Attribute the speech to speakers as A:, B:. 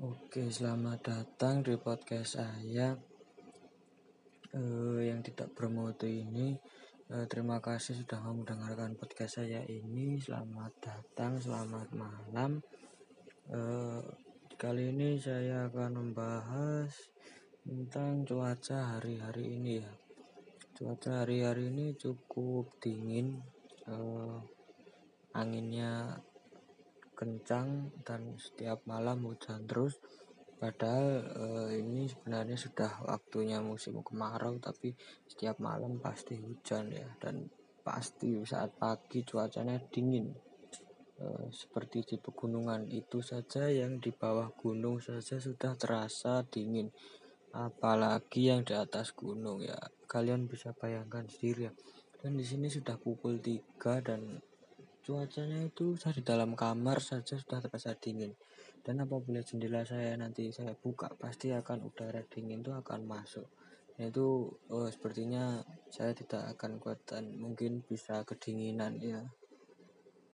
A: Oke, selamat datang di podcast saya uh, yang tidak bermutu ini. Uh, terima kasih sudah mau mendengarkan podcast saya ini. Selamat datang, selamat malam. Uh, kali ini saya akan membahas tentang cuaca hari-hari ini ya. Cuaca hari-hari ini cukup dingin. Anginnya kencang dan setiap malam hujan terus. Padahal eh, ini sebenarnya sudah waktunya musim kemarau tapi setiap malam pasti hujan ya. Dan pasti saat pagi cuacanya dingin. Eh, seperti di pegunungan itu saja yang di bawah gunung saja sudah terasa dingin. Apalagi yang di atas gunung ya. Kalian bisa bayangkan sendiri ya. Dan di sini sudah pukul 3 dan cuacanya itu saya di dalam kamar saja sudah terasa dingin. Dan apabila jendela saya nanti saya buka pasti akan udara dingin itu akan masuk. Itu oh, sepertinya saya tidak akan kuat dan mungkin bisa kedinginan ya